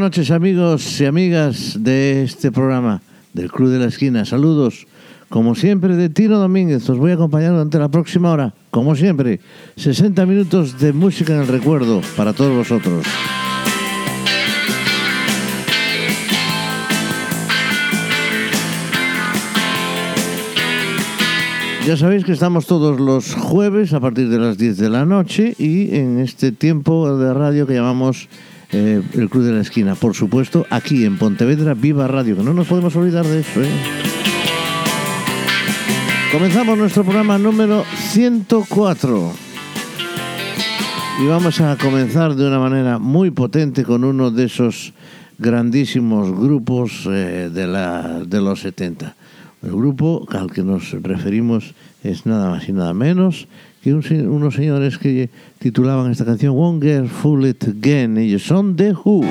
Noches amigos y amigas de este programa del Club de la Esquina. Saludos, como siempre, de Tino Domínguez. Os voy a acompañar durante la próxima hora, como siempre, 60 minutos de música en el recuerdo para todos vosotros. Ya sabéis que estamos todos los jueves a partir de las 10 de la noche y en este tiempo de radio que llamamos eh, el Club de la Esquina. Por supuesto, aquí en Pontevedra, Viva Radio, que no nos podemos olvidar de eso. ¿eh? Comenzamos nuestro programa número 104. Y vamos a comenzar de una manera muy potente con uno de esos grandísimos grupos eh, de, la, de los 70. El grupo al que nos referimos es nada más y nada menos que un, unos señores que titulaban esta canción Won't Get Fool It Again. Ellos son The Who.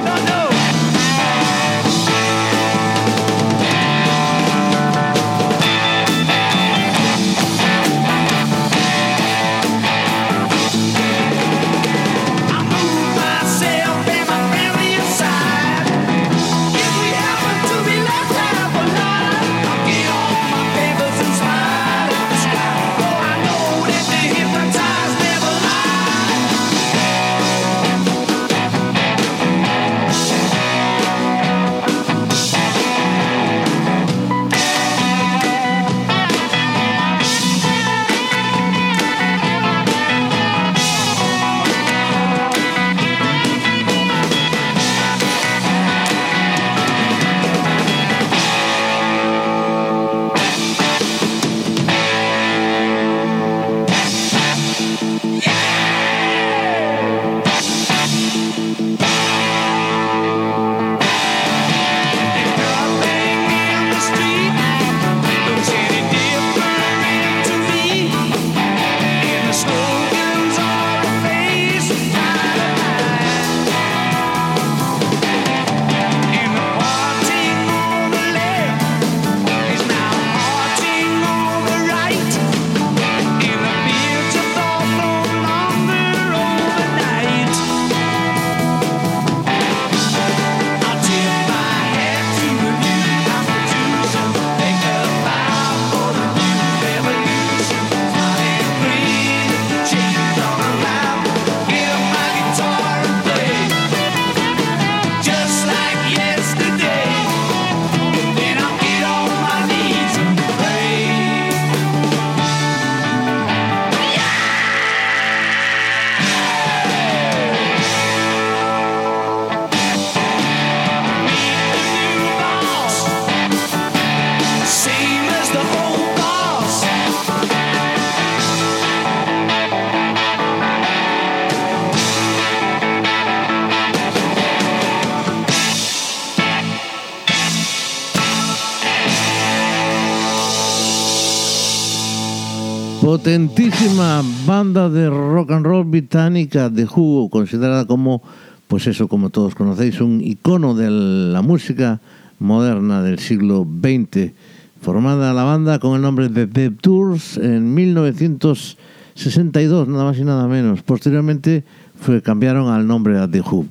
Potentísima banda de rock and roll británica de Who, considerada como, pues eso, como todos conocéis, un icono de la música moderna del siglo XX. Formada la banda con el nombre de The Tours en 1962, nada más y nada menos. Posteriormente fue, cambiaron al nombre a The Who.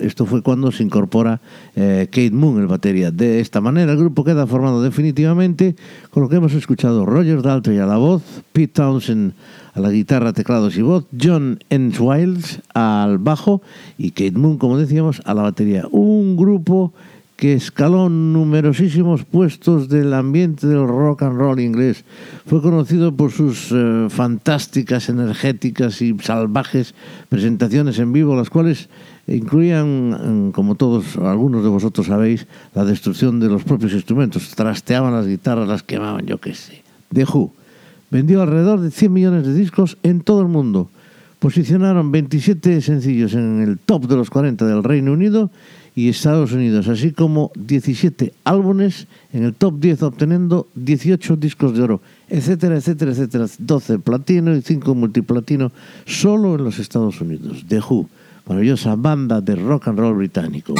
Esto fue cuando se incorpora eh, Kate Moon, el batería. De esta manera, el grupo queda formado definitivamente con lo que hemos escuchado: Roger Daltrey a la voz, Pete Townsend a la guitarra, teclados y voz, John Enswiles al bajo y Kate Moon, como decíamos, a la batería. Un grupo que escaló numerosísimos puestos del ambiente del rock and roll inglés. Fue conocido por sus eh, fantásticas, energéticas y salvajes presentaciones en vivo, las cuales incluían, mm, como todos, algunos de vosotros sabéis, la destrucción de los propios instrumentos. Trasteaban las guitarras, las quemaban, yo qué sé. The Who vendió alrededor de 100 millones de discos en todo el mundo. Posicionaron 27 sencillos en el top de los 40 del Reino Unido y Estados Unidos, así como 17 álbumes en el top 10, obteniendo 18 discos de oro, etcétera, etcétera, etcétera, 12 platino y 5 multiplatino solo en los Estados Unidos. The Who, maravillosa banda de rock and roll británico.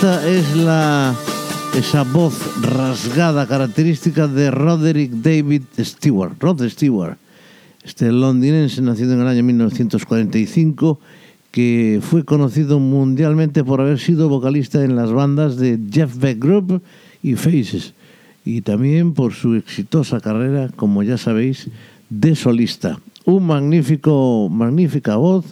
Esta es la esa voz rasgada característica de Roderick David Stewart, Rod Stewart, este londinense nacido en el año 1945 que fue conocido mundialmente por haber sido vocalista en las bandas de Jeff Beck Group y Faces y también por su exitosa carrera, como ya sabéis, de solista. Un magnífico, magnífica voz,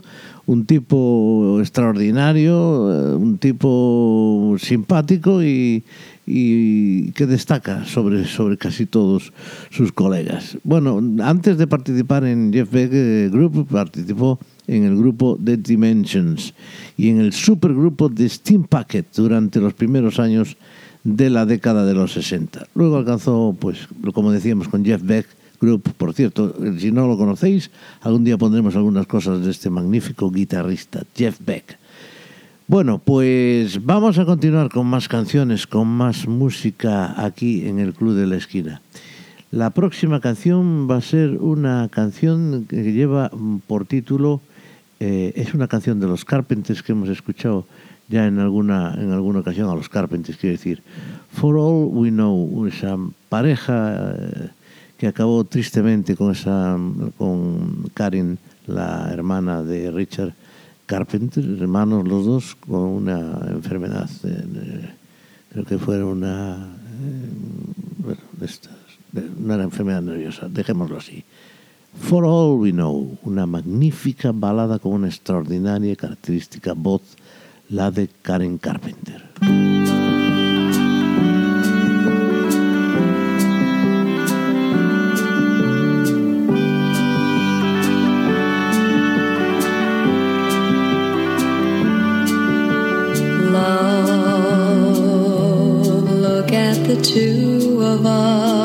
un tipo extraordinario, eh, un tipo simpático y, que destaca sobre, sobre casi todos sus colegas. Bueno, antes de participar en Jeff Beck eh, Group, participó en el grupo The Dimensions y en el supergrupo de Steam Packet durante los primeros años de la década de los 60. Luego alcanzó, pues, como decíamos, con Jeff Beck, Group. Por cierto, si no lo conocéis, algún día pondremos algunas cosas de este magnífico guitarrista, Jeff Beck. Bueno, pues vamos a continuar con más canciones, con más música aquí en el Club de la Esquina. La próxima canción va a ser una canción que lleva por título, eh, es una canción de los Carpenters que hemos escuchado ya en alguna, en alguna ocasión, a los Carpenters, quiero decir, For All We Know, esa pareja eh, que acabó tristemente con esa con Karin, la hermana de Richard Carpenter, hermanos los dos, con una enfermedad, creo que fue una, eh, bueno, una enfermedad nerviosa, dejémoslo así. For All We Know, una magnífica balada con una extraordinaria característica voz, la de Karen Carpenter. Two of us,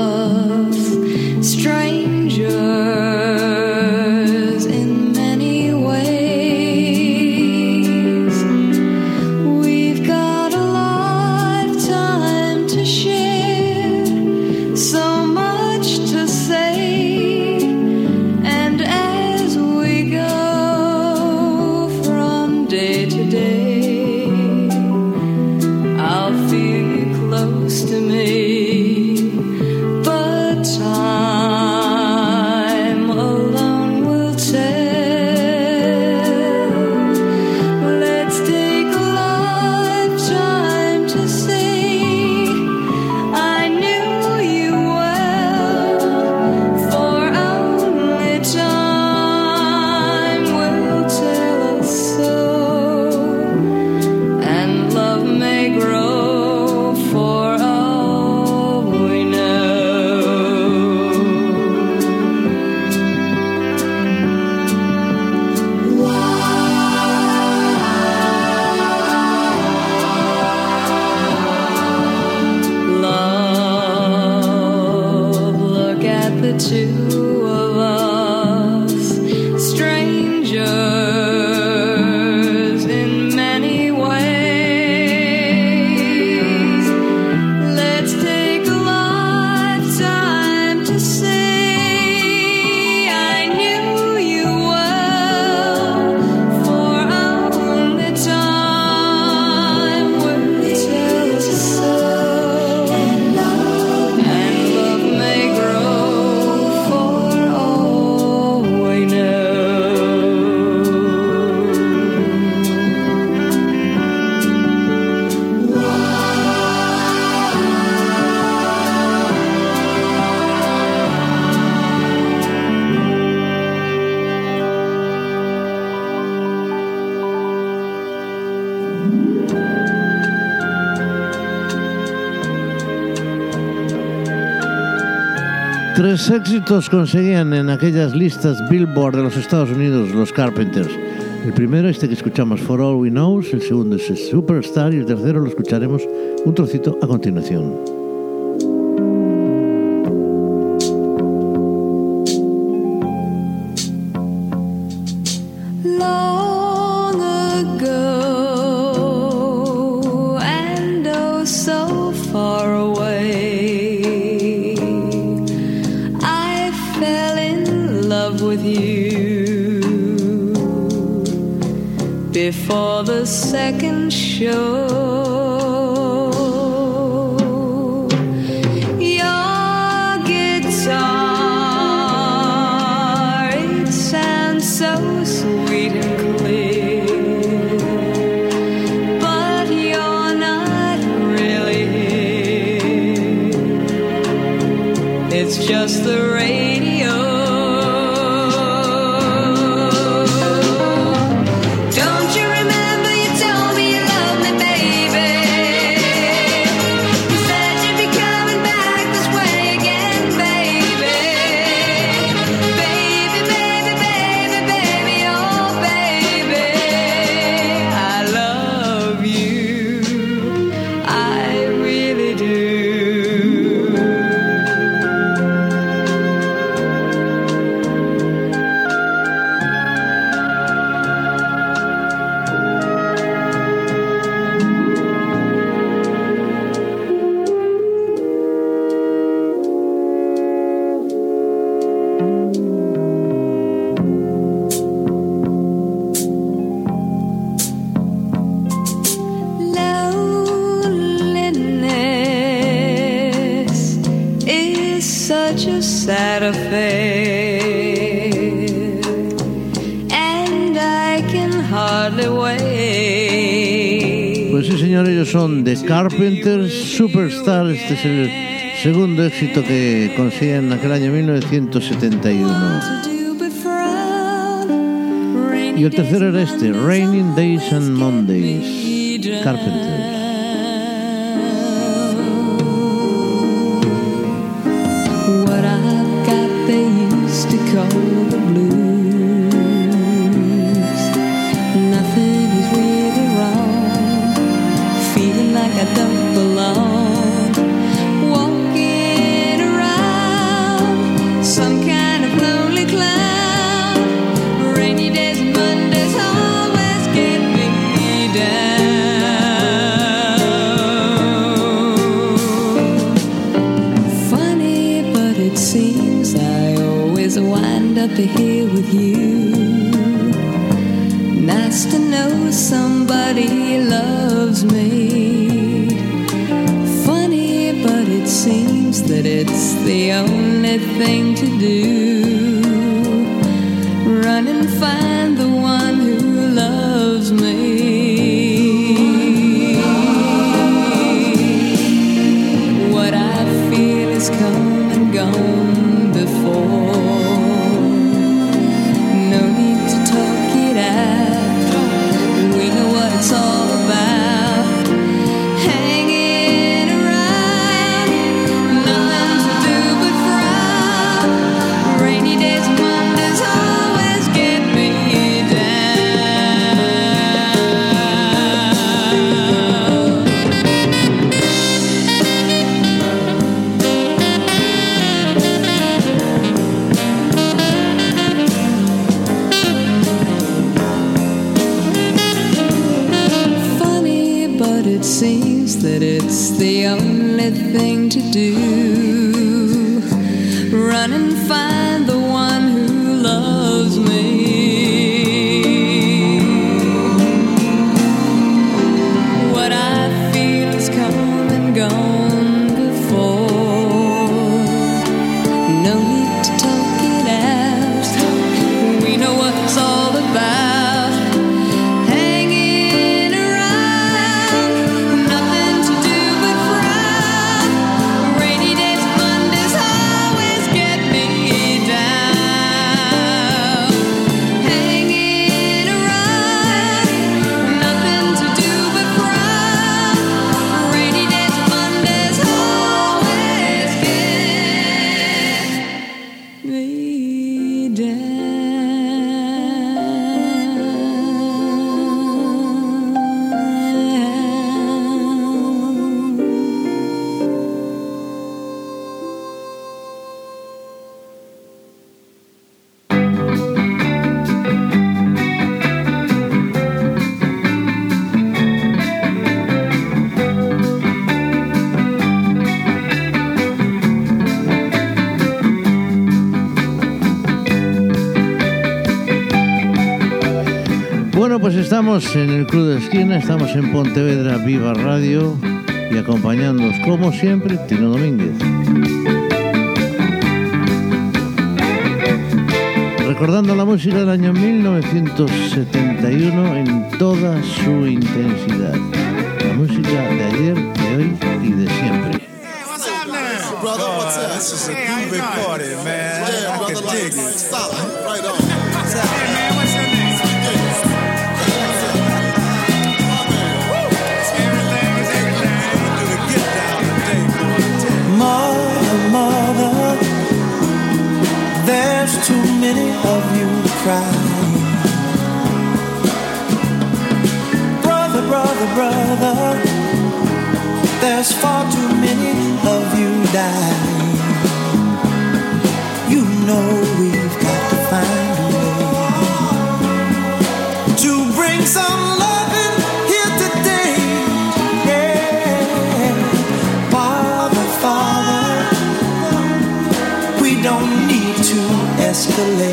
Tres éxitos conseguían en aquellas listas Billboard de los Estados Unidos los Carpenters. El primero, este que escuchamos, For All We Know, el segundo es Superstar y el tercero lo escucharemos un trocito a continuación. 酒。Pues sí, señor, ellos son The Carpenters Superstar. Este es el segundo éxito que consiguen en aquel año 1971. Y el tercero era este, Raining Days and Mondays, Carpenters. but it seems that it's the only thing to do. Run and find the one estamos en el Club de Esquina, estamos en Pontevedra Viva Radio y acompañándonos como siempre Tino Domínguez. Recordando la música del año 1971 en toda su intensidad. La música de ayer, de hoy y de siempre. Hey, the lake.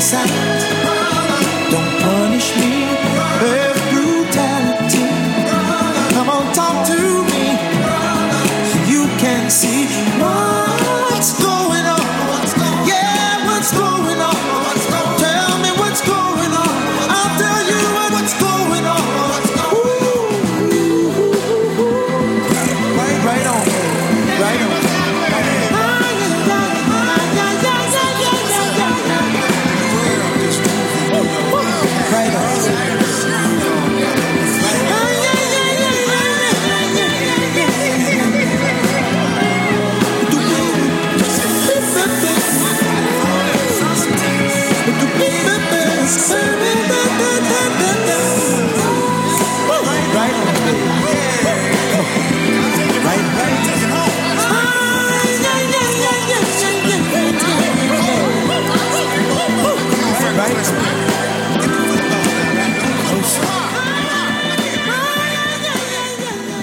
And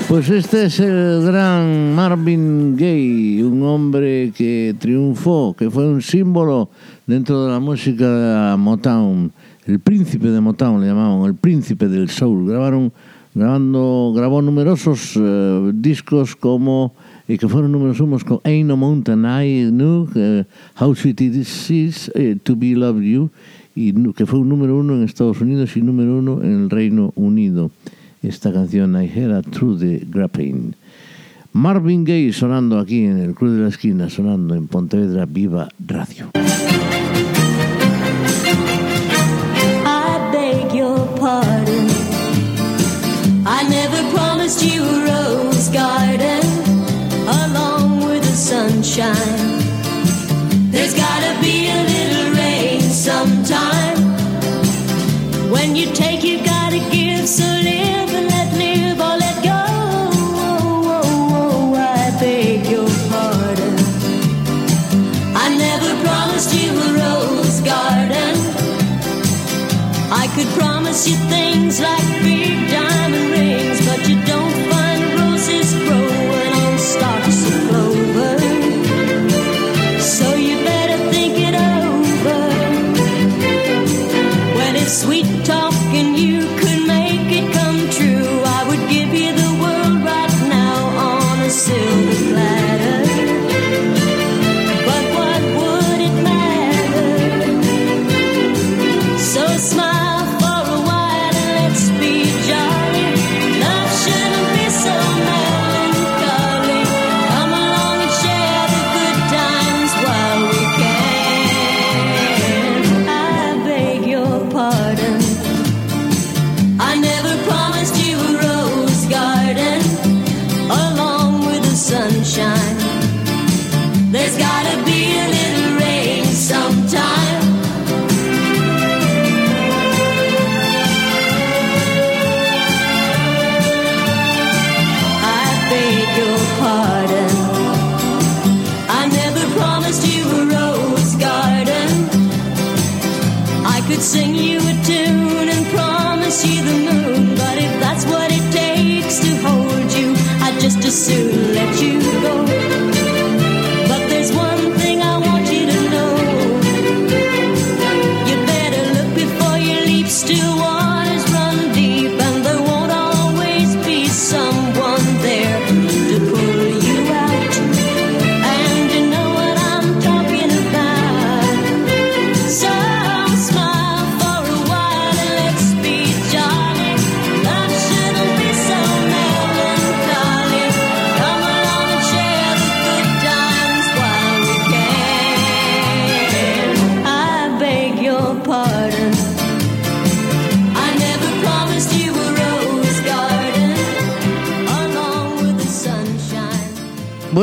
Pues este es el gran Marvin Gaye, un hombre que triunfó, que fue un símbolo dentro de la música Motown, el príncipe de Motown le llamaban, el príncipe del soul. Grabaron, grabando, grabó numerosos eh, discos como y que fueron números unos con Ain't No Mountain I Knew, eh, How Sweet It Is eh, To Be Loved You, y que fue un número uno en Estados Unidos y número uno en el Reino Unido. Esta canción I Heard Through the Grapevine. Marvin Gaye sonando aquí en el Club de la Esquina, sonando en Pontevedra Viva Radio. I beg your pardon. I never promised you a rose soon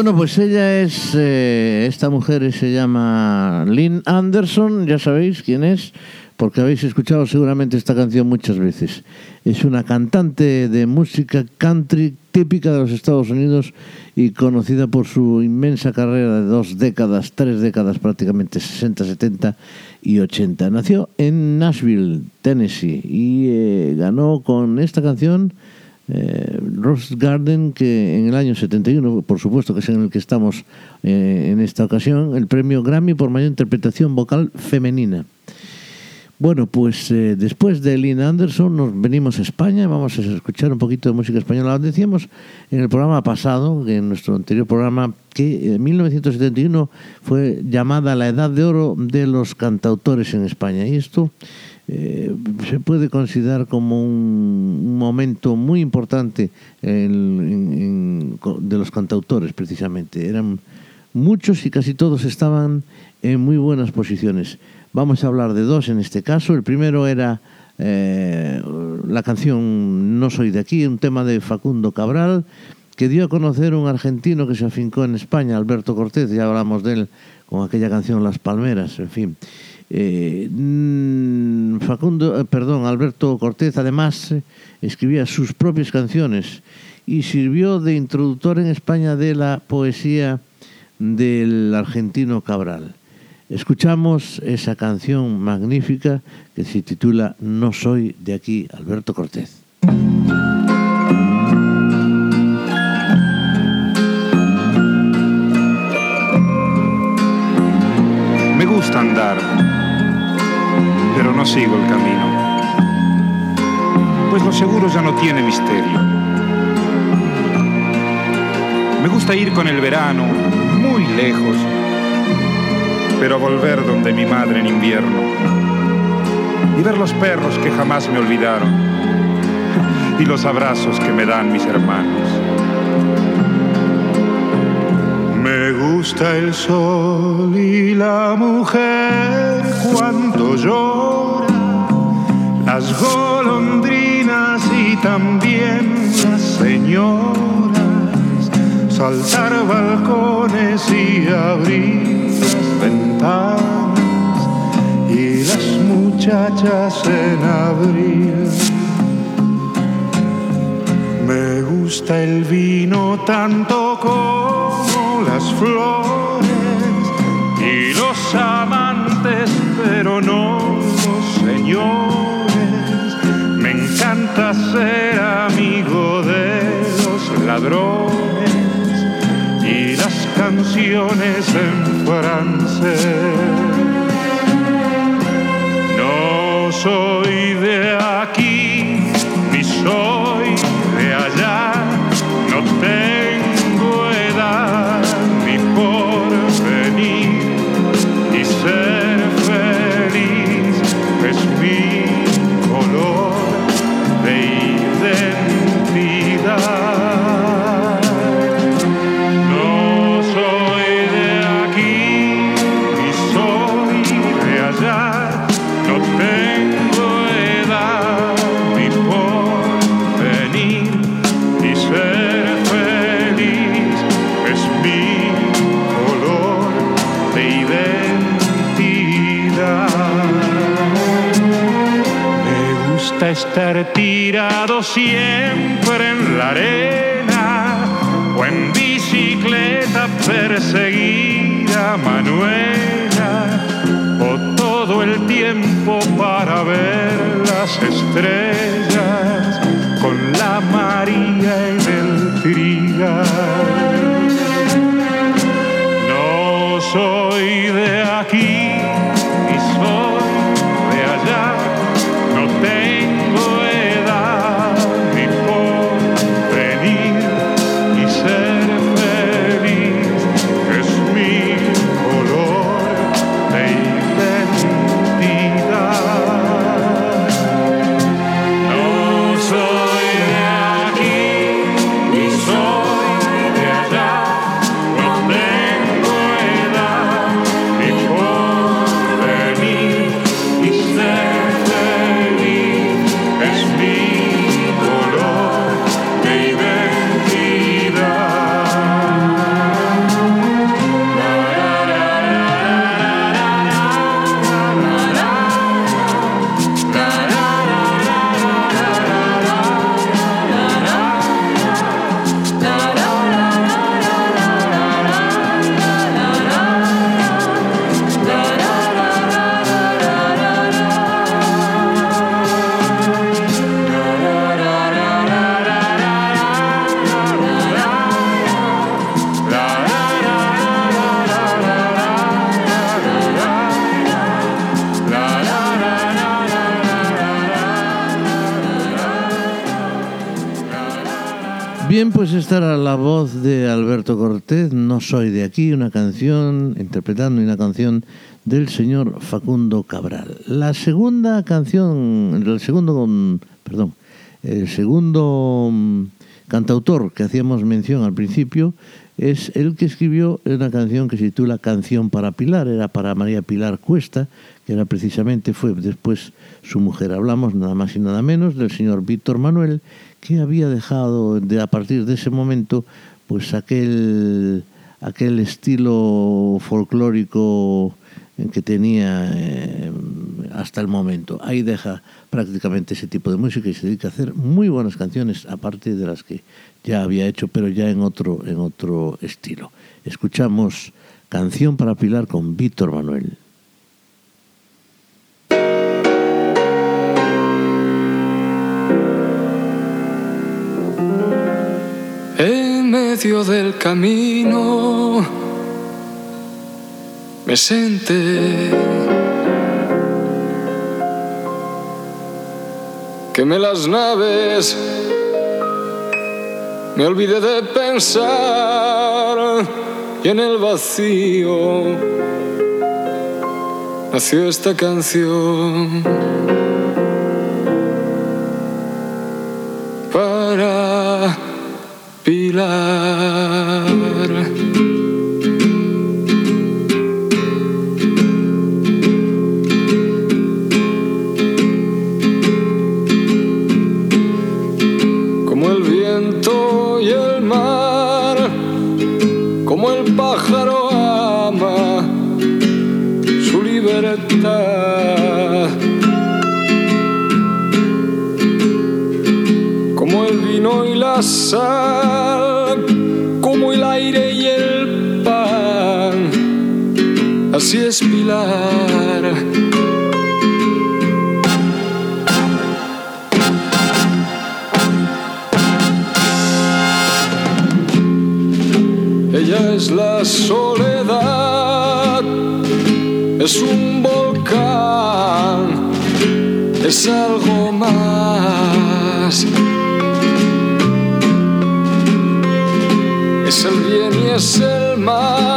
Bueno, pues ella es, eh, esta mujer se llama Lynn Anderson, ya sabéis quién es, porque habéis escuchado seguramente esta canción muchas veces. Es una cantante de música country típica de los Estados Unidos y conocida por su inmensa carrera de dos décadas, tres décadas prácticamente, 60, 70 y 80. Nació en Nashville, Tennessee, y eh, ganó con esta canción eh, Rose Garden, que en el año 71, por supuesto que es en el que estamos eh, en esta ocasión, el premio Grammy por mayor interpretación vocal femenina. Bueno, pues eh, después de Lynn Anderson nos venimos a España, vamos a escuchar un poquito de música española. Decíamos en el programa pasado, en nuestro anterior programa, que en 1971 fue llamada la edad de oro de los cantautores en España. Y esto eh, se puede considerar como un, momento muy importante de los cantautores, precisamente. Eran muchos y casi todos estaban en muy buenas posiciones. Vamos a hablar de dos en este caso. El primero era eh, la canción No soy de aquí, un tema de Facundo Cabral, que dio a conocer un argentino que se afincó en España, Alberto Cortés, ya hablamos de él con aquella canción Las Palmeras, en fin. Eh, mm, Facundo, eh, perdón, Alberto Cortés además eh, escribía sus propias canciones y sirvió de introductor en España de la poesía del argentino Cabral. Escuchamos esa canción magnífica que se titula No soy de aquí, Alberto Cortés. Me gusta andar, pero no sigo el camino, pues lo seguro ya no tiene misterio. Me gusta ir con el verano muy lejos, pero volver donde mi madre en invierno y ver los perros que jamás me olvidaron y los abrazos que me dan mis hermanos. Me gusta el sol y la mujer cuando llora, las golondrinas y también las señoras, saltar balcones y abrir las ventanas y las muchachas en abril. Me gusta el vino tanto como flores y los amantes, pero no los señores. ser amigo de los ladrones y las canciones en francés. No soy estar tirado siempre en la arena o en bicicleta perseguir a Manuela o todo el tiempo para ver las estrellas con la María en el trigal. No soy de aquí pues esta era la voz de Alberto Cortés, No soy de aquí, una canción, interpretando una canción del señor Facundo Cabral. La segunda canción, el segundo, perdón, el segundo mm, cantautor que hacíamos mención al principio es el que escribió una canción que se titula Canción para Pilar, era para María Pilar Cuesta, que era precisamente, fue después su mujer. Hablamos nada más y nada menos del señor Víctor Manuel, que había dejado de, a partir de ese momento pues aquel, aquel estilo folclórico que tenía eh, hasta el momento. Ahí deja prácticamente ese tipo de música y se dedica a hacer muy buenas canciones, aparte de las que ya había hecho, pero ya en otro, en otro estilo. Escuchamos Canción para Pilar con Víctor Manuel. En medio del camino me senté. Quemé las naves, me olvidé de pensar y en el vacío nació esta canción. Pilar. Como como el aire y el pan. Así es Pilar. Ella es la soledad, es un volcán, es algo más. Es el bien y es el mal,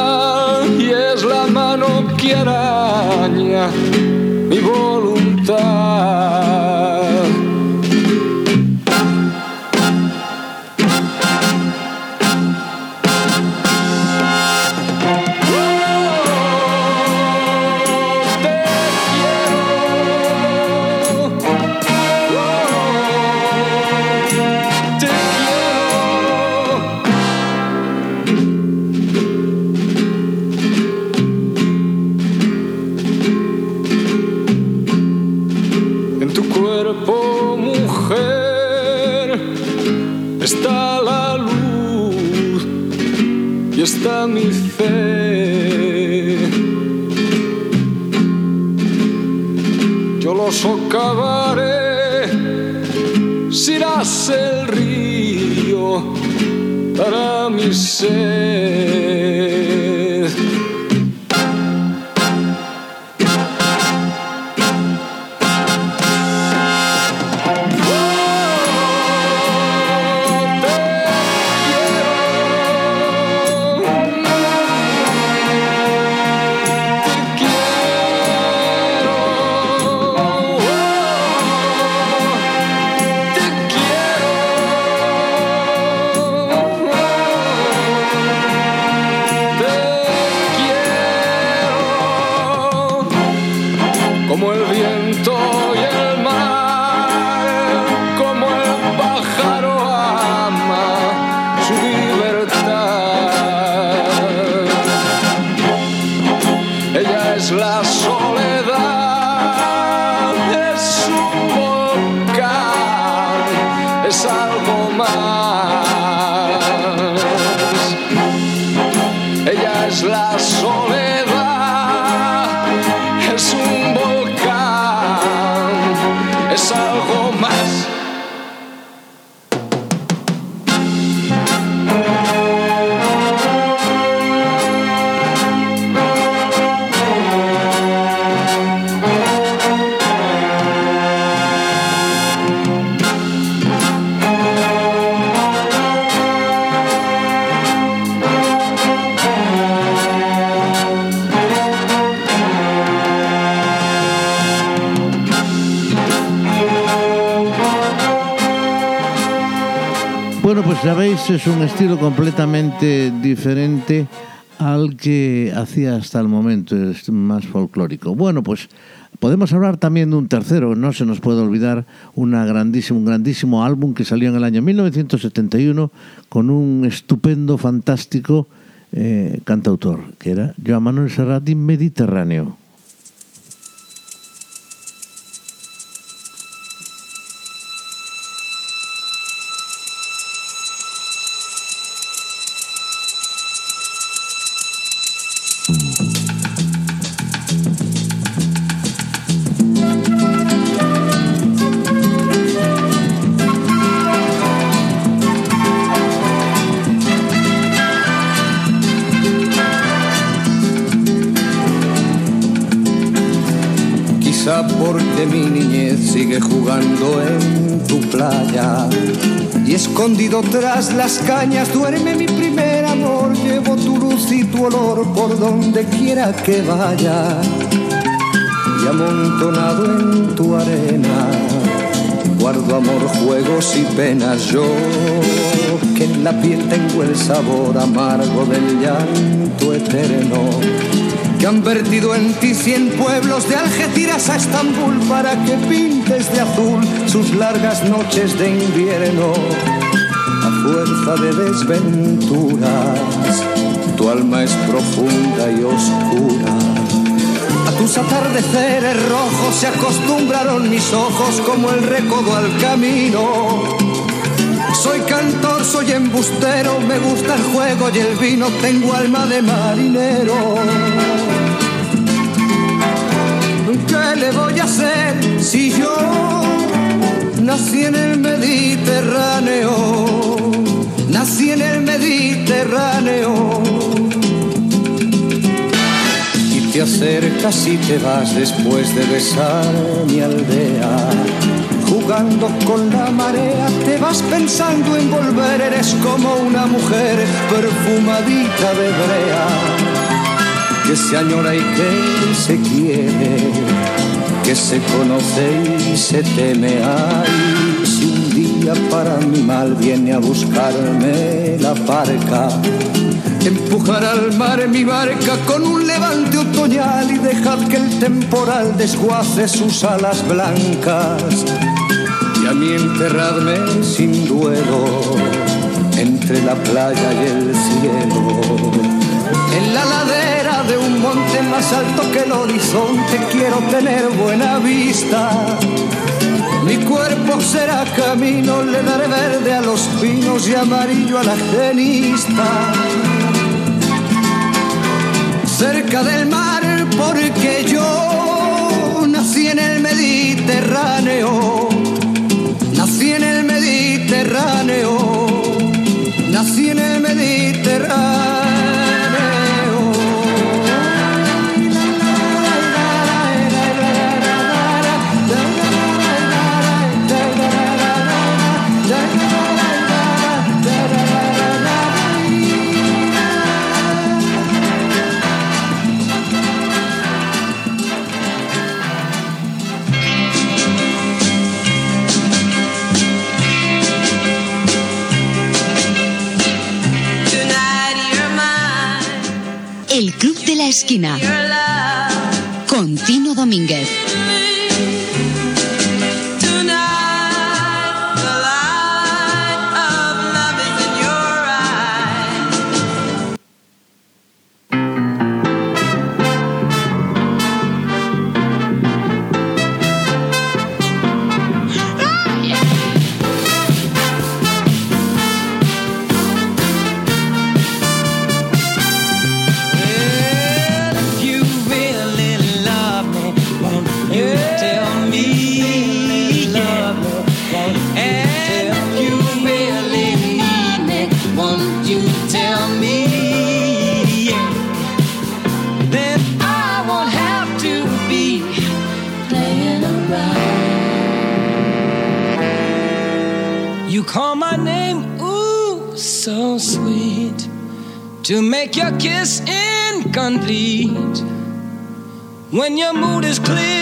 es un estilo completamente diferente al que hacía hasta el momento, es más folclórico. Bueno, pues podemos hablar también de un tercero, no se nos puede olvidar una grandísimo, un grandísimo álbum que salió en el año 1971 con un estupendo, fantástico eh, cantautor, que era Joan Manuel Serrat Mediterráneo. Por donde quiera que vaya y amontonado en tu arena guardo amor, juegos y penas. Yo que en la piel tengo el sabor amargo del llanto eterno que han vertido en ti cien pueblos de Algeciras a Estambul para que pintes de azul sus largas noches de invierno. A fuerza de desventuras, tu alma es profunda y oscura. A tus atardeceres rojos se acostumbraron mis ojos como el recodo al camino. Soy cantor, soy embustero, me gusta el juego y el vino, tengo alma de marinero. ¿Qué le voy a hacer si yo nací en el Mediterráneo? Nací en el Mediterráneo. Acercas y te vas después de besar mi aldea. Jugando con la marea, te vas pensando en volver, eres como una mujer perfumadita de brea, que se añora y que se quiere, que se conoce y se teme. Ay, si un día para mi mal viene a buscarme la barca, empujar al mar mi barca con un levante otoñal y dejad que el temporal desguace sus alas blancas y a mí enterradme sin duelo entre la playa y el cielo. En la ladera de un monte más alto que el horizonte quiero tener buena vista. Mi cuerpo será camino, le daré verde a los pinos y amarillo a la genista. Cerca del mar porque yo nací en el Mediterráneo. Esquina con Tino Domínguez. When your mood is clear,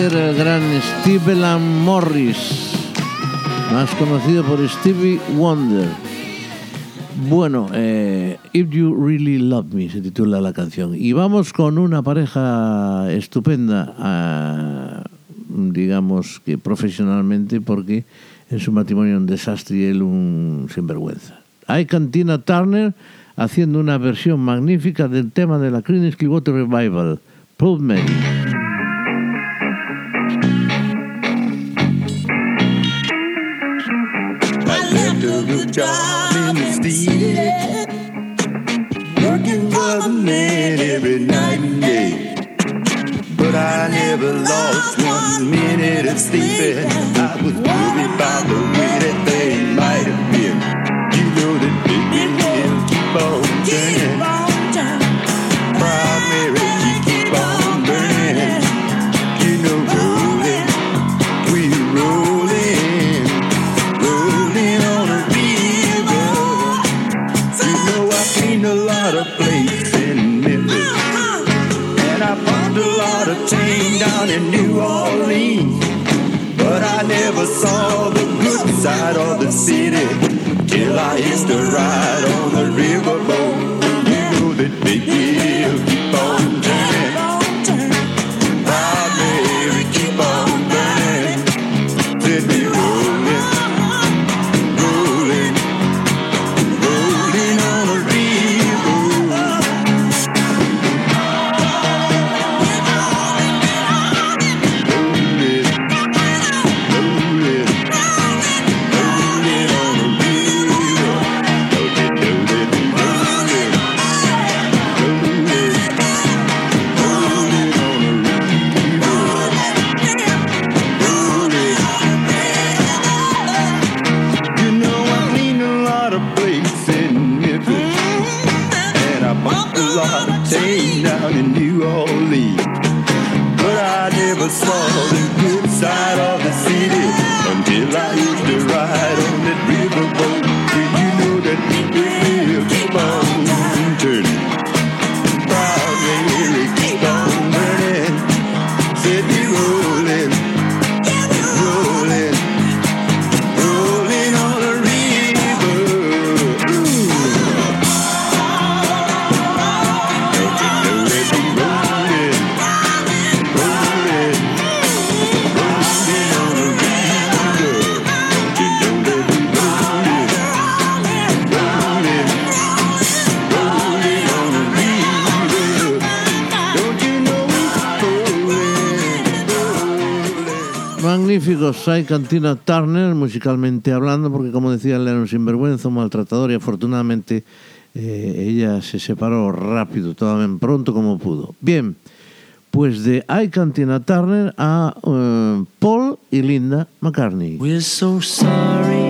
Era el gran Steve Lam Morris, más conocido por Stevie Wonder. Bueno, eh, If You Really Love Me se titula la canción. Y vamos con una pareja estupenda, ah, digamos que profesionalmente, porque en su matrimonio un desastre y él un sinvergüenza. Hay Cantina Turner haciendo una versión magnífica del tema de la Creedence Clearwater Revival, Proud job in the city, working for the man every night and day. But I never lost one minute of sleeping. be the. Hay Cantina Turner, musicalmente hablando, porque como decía, él era un sinvergüenza, un maltratador y afortunadamente eh, ella se separó rápido, tan pronto como pudo. Bien, pues de I Cantina Turner a eh, Paul y Linda McCartney. We're so sorry,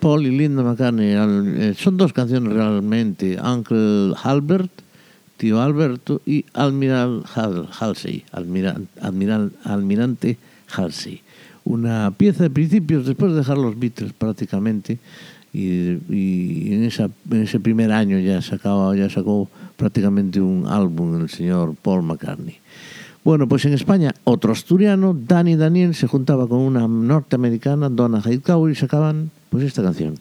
Paul y Linda McCartney eh, son dos canciones realmente. Uncle Albert, tío Alberto, y Admiral Hal- Halsey, Almirante Halsey. Una pieza de principios después de dejar los Beatles prácticamente. Y, y en, esa, en ese primer año ya, sacaba, ya sacó prácticamente un álbum el señor Paul McCartney. Bueno, pues en España otro asturiano, Dani Daniel, se juntaba con una norteamericana, Donna Hightower, y sacaban pues esta canción.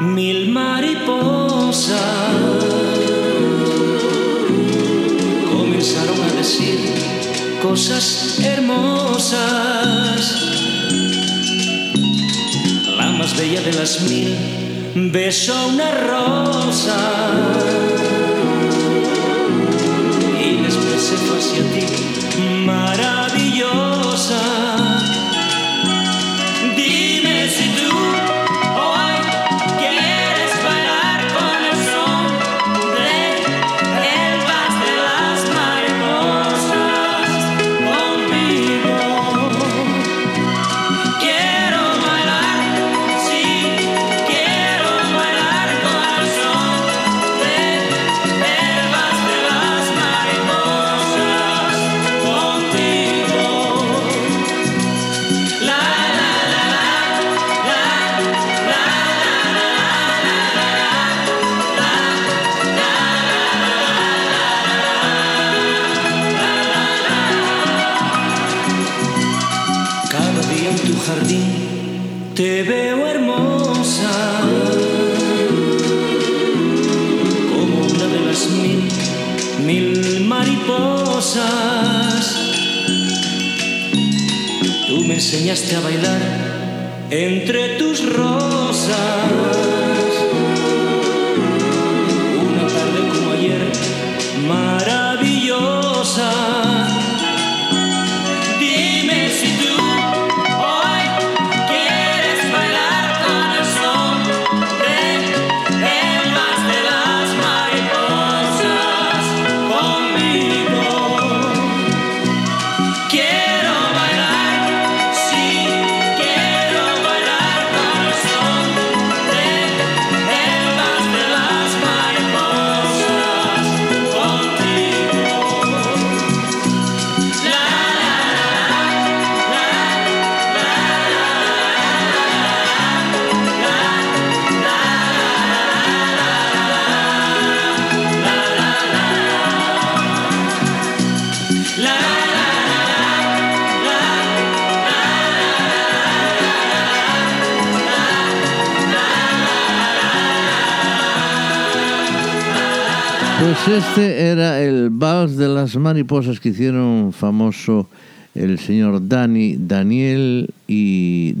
Mil mariposas comenzaron a decir cosas hermosas. La más bella de las mil besó una rosa y después se fue hacia ti maravillosa. Enseñaste a bailar entre tus rosas. Este era el vals de las mariposas que hicieron famoso el señor Danny Daniel y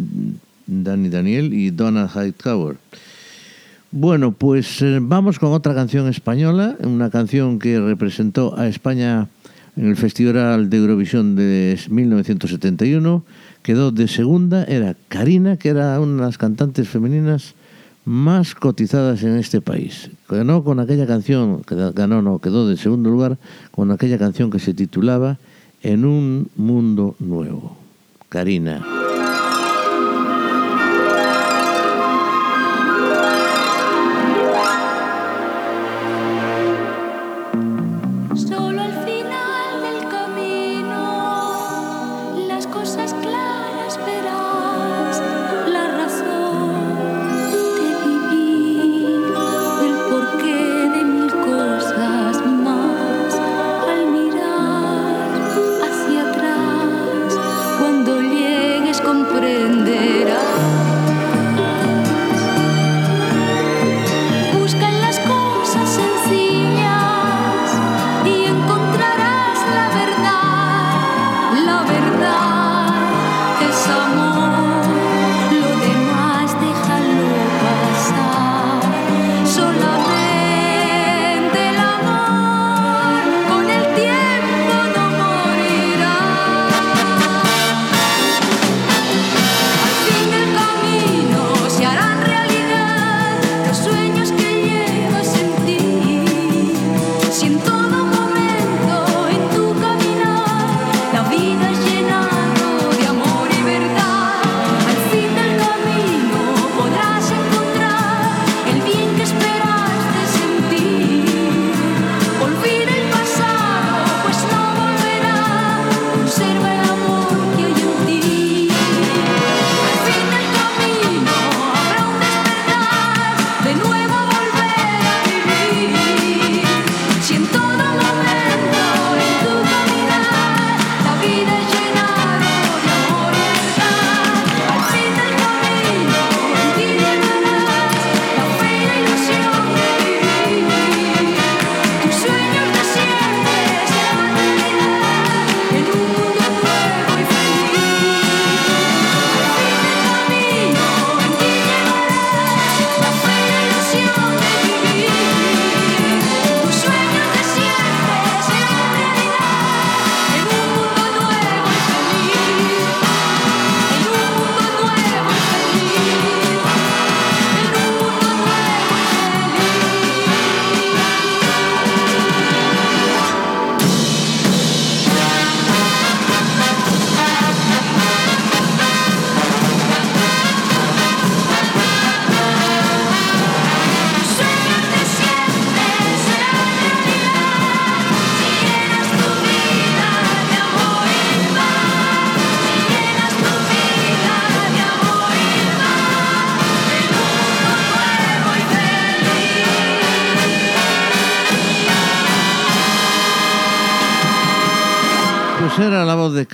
Danny Daniel y Donna Hightower. Bueno, pues eh, vamos con otra canción española, una canción que representó a España en el Festival de Eurovisión de 1971. Quedó de segunda, era Karina, que era una de las cantantes femeninas más cotizadas en este país. Ganó con aquella canción, que ganó, no, quedó de segundo lugar, con aquella canción que se titulaba En un mundo nuevo. Karina.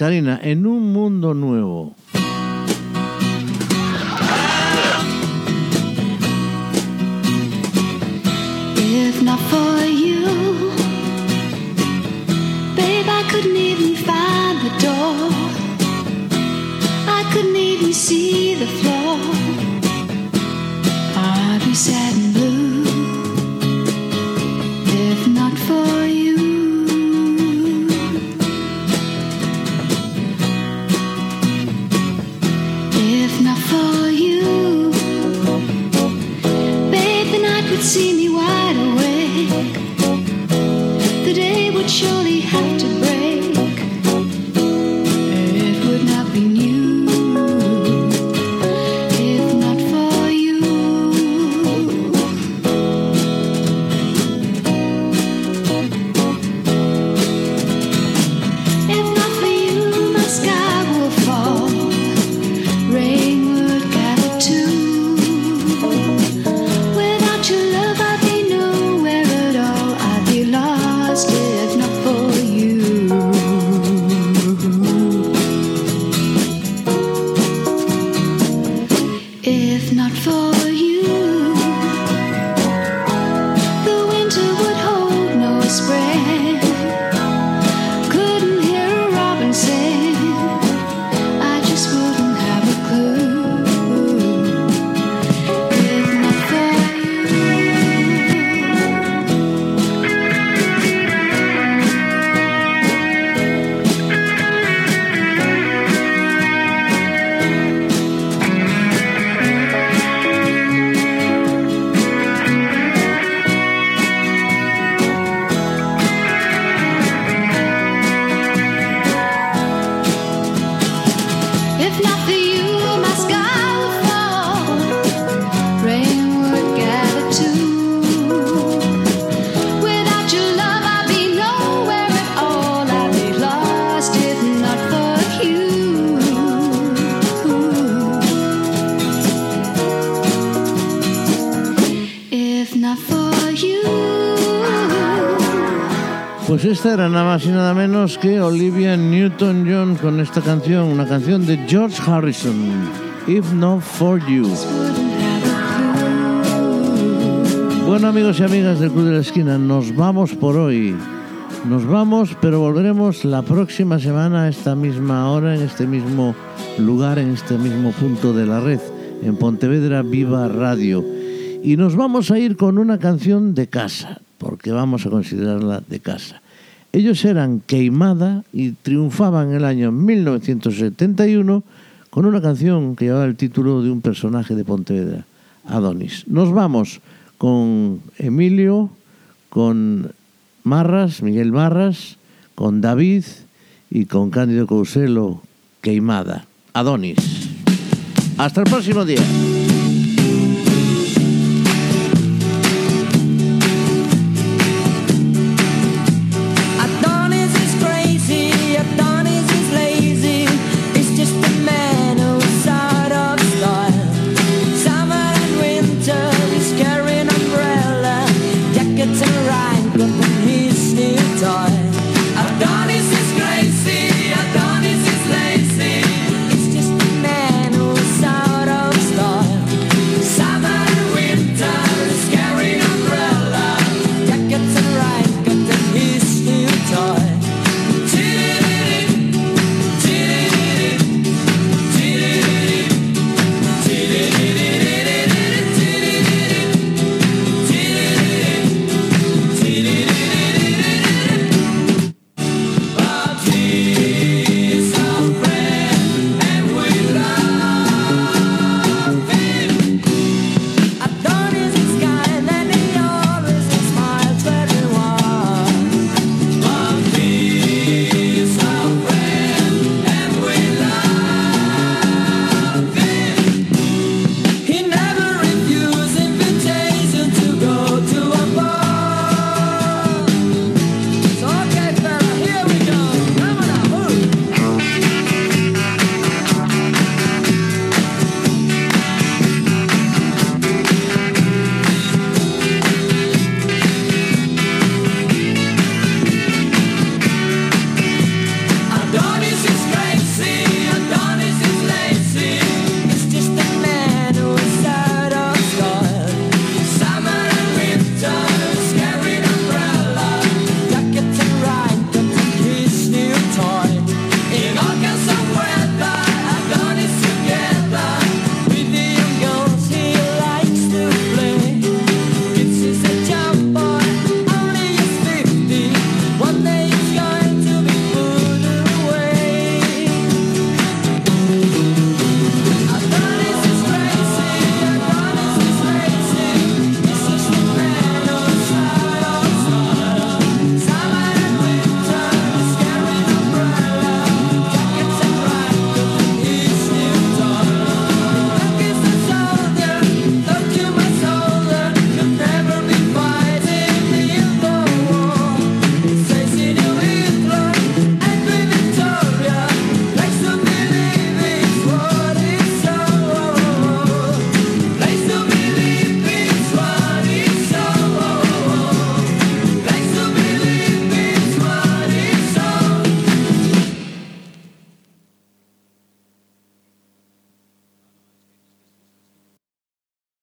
Karina en Pues esta era nada más y nada menos que Olivia Newton-John con esta canción, una canción de George Harrison, If Not For You. Bueno amigos y amigas del Club de la Esquina, nos vamos por hoy. Nos vamos, pero volveremos la próxima semana a esta misma hora, en este mismo lugar, en este mismo punto de la red, en Pontevedra Viva Radio. Y nos vamos a ir con una canción de casa, porque vamos a considerarla de casa. Ellos eran Queimada y triunfaban en el año 1971 con una canción que llevaba el título de un personaje de Pontevedra, Adonis. Nos vamos con Emilio, con Marras, Miguel Marras, con David y con Cándido Couselo, Queimada, Adonis. Hasta el próximo día.